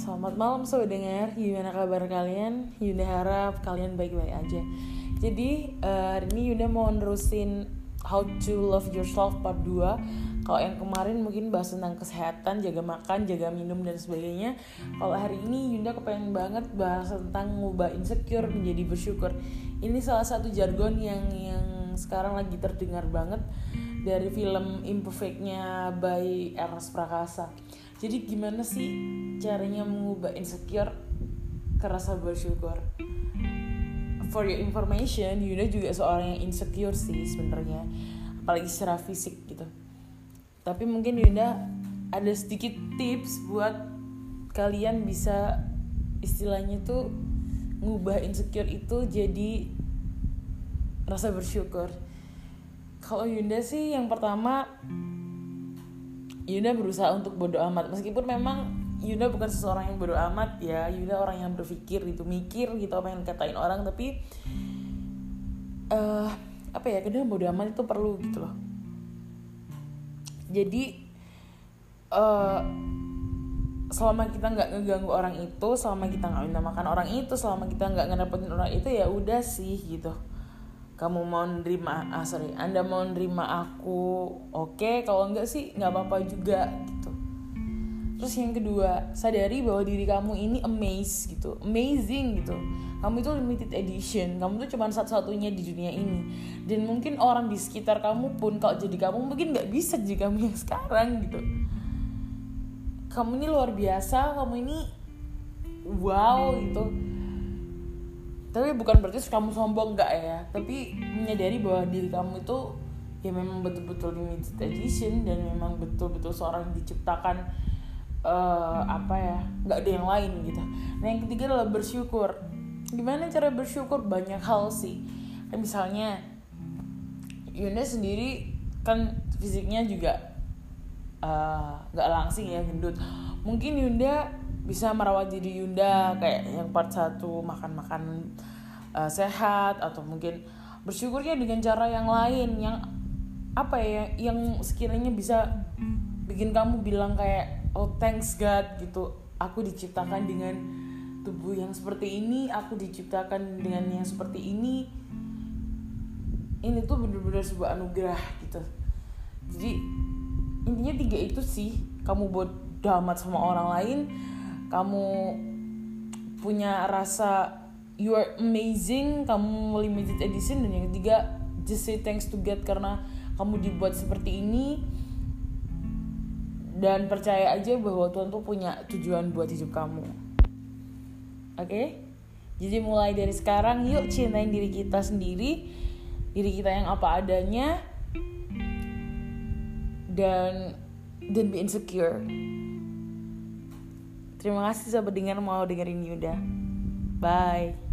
Selamat malam sobat gimana kabar kalian? Yunda harap kalian baik-baik aja. Jadi uh, hari ini Yunda mau nerusin How to Love Yourself part 2 Kalau yang kemarin mungkin bahas tentang kesehatan, jaga makan, jaga minum dan sebagainya. Kalau hari ini Yunda kepengen banget bahas tentang ngubah insecure menjadi bersyukur. Ini salah satu jargon yang yang sekarang lagi terdengar banget dari film Imperfectnya by Ernest Prakasa jadi gimana sih caranya mengubah insecure ke rasa bersyukur? For your information Yuna juga seorang yang insecure sih sebenarnya. Apalagi secara fisik gitu. Tapi mungkin Yunda ada sedikit tips buat kalian bisa istilahnya tuh ngubah insecure itu jadi rasa bersyukur. Kalau Yunda sih yang pertama Yunda berusaha untuk bodoh amat. Meskipun memang Yunda bukan seseorang yang bodoh amat ya Yunda orang yang berpikir gitu mikir gitu apa yang katain orang tapi uh, apa ya kadang bodoh amat itu perlu gitu loh. Jadi uh, selama kita nggak ngeganggu orang itu selama kita nggak minta makan orang itu selama kita nggak ngedapetin orang itu ya udah sih gitu kamu mau nerima ah sorry anda mau nerima aku oke? Okay. kalau enggak sih nggak apa-apa juga gitu. Terus yang kedua sadari bahwa diri kamu ini amaze gitu. Amazing gitu. Kamu itu limited edition. Kamu tuh cuma satu-satunya di dunia ini. Dan mungkin orang di sekitar kamu pun kalau jadi kamu mungkin nggak bisa jadi kamu yang sekarang gitu. Kamu ini luar biasa kamu ini wow gitu tapi bukan berarti kamu sombong enggak ya. Tapi menyadari bahwa diri kamu itu ya memang betul-betul limited edition dan memang betul-betul seorang diciptakan uh, apa ya nggak ada yang lain gitu. Nah yang ketiga adalah bersyukur. Gimana cara bersyukur? Banyak hal sih. Kan misalnya Yunda sendiri kan fisiknya juga eh, nggak uh, langsing ya gendut. Mungkin Yunda bisa merawat diri Yunda kayak yang part satu makan makan uh, sehat atau mungkin bersyukurnya dengan cara yang lain yang apa ya yang sekiranya bisa bikin kamu bilang kayak oh thanks God gitu. Aku diciptakan dengan tubuh yang seperti ini aku diciptakan dengan yang seperti ini. Ini tuh bener-bener sebuah anugerah gitu. Jadi intinya tiga itu sih kamu buat damat sama orang lain kamu punya rasa you are amazing kamu limited edition dan yang ketiga just say thanks to God karena kamu dibuat seperti ini. Dan percaya aja bahwa Tuhan tuh punya tujuan buat hidup kamu. Oke? Okay? jadi mulai dari sekarang yuk cintain diri kita sendiri diri kita yang apa adanya dan dan be insecure Terima kasih sudah dengar mau dengerin Yuda. Bye.